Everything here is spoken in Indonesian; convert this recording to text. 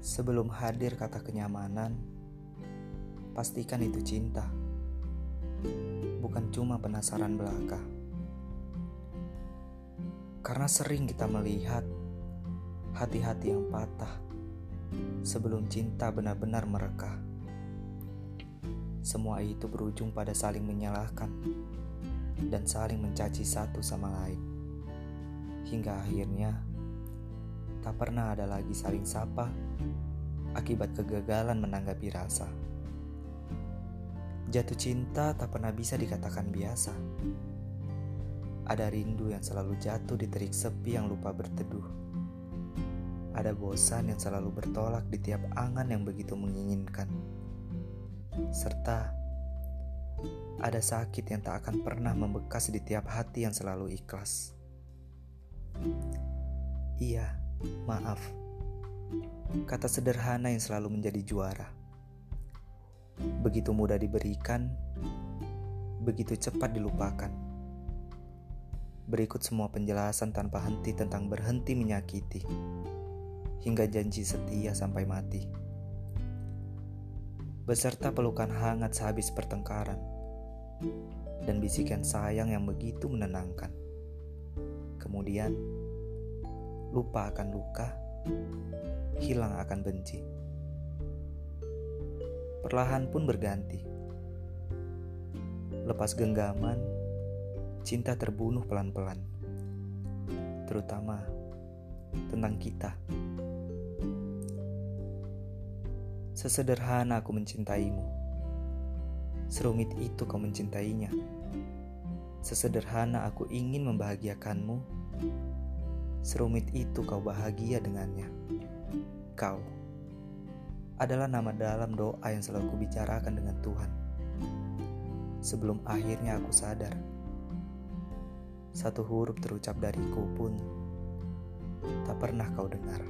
Sebelum hadir kata kenyamanan, pastikan itu cinta, bukan cuma penasaran belaka. Karena sering kita melihat hati-hati yang patah sebelum cinta benar-benar mereka. Semua itu berujung pada saling menyalahkan dan saling mencaci satu sama lain. Hingga akhirnya tak pernah ada lagi saling sapa akibat kegagalan menanggapi rasa. Jatuh cinta tak pernah bisa dikatakan biasa. Ada rindu yang selalu jatuh di terik sepi yang lupa berteduh. Ada bosan yang selalu bertolak di tiap angan yang begitu menginginkan. Serta ada sakit yang tak akan pernah membekas di tiap hati yang selalu ikhlas. Iya, maaf kata sederhana yang selalu menjadi juara. Begitu mudah diberikan, begitu cepat dilupakan. Berikut semua penjelasan tanpa henti tentang berhenti menyakiti, hingga janji setia sampai mati. Beserta pelukan hangat sehabis pertengkaran, dan bisikan sayang yang begitu menenangkan. Kemudian, lupa akan luka hilang akan benci. Perlahan pun berganti. Lepas genggaman, cinta terbunuh pelan-pelan. Terutama tentang kita. Sesederhana aku mencintaimu. Serumit itu kau mencintainya. Sesederhana aku ingin membahagiakanmu. Serumit itu kau bahagia dengannya. Kau adalah nama dalam doa yang selalu kubicarakan dengan Tuhan. Sebelum akhirnya aku sadar, satu huruf terucap dariku pun tak pernah kau dengar.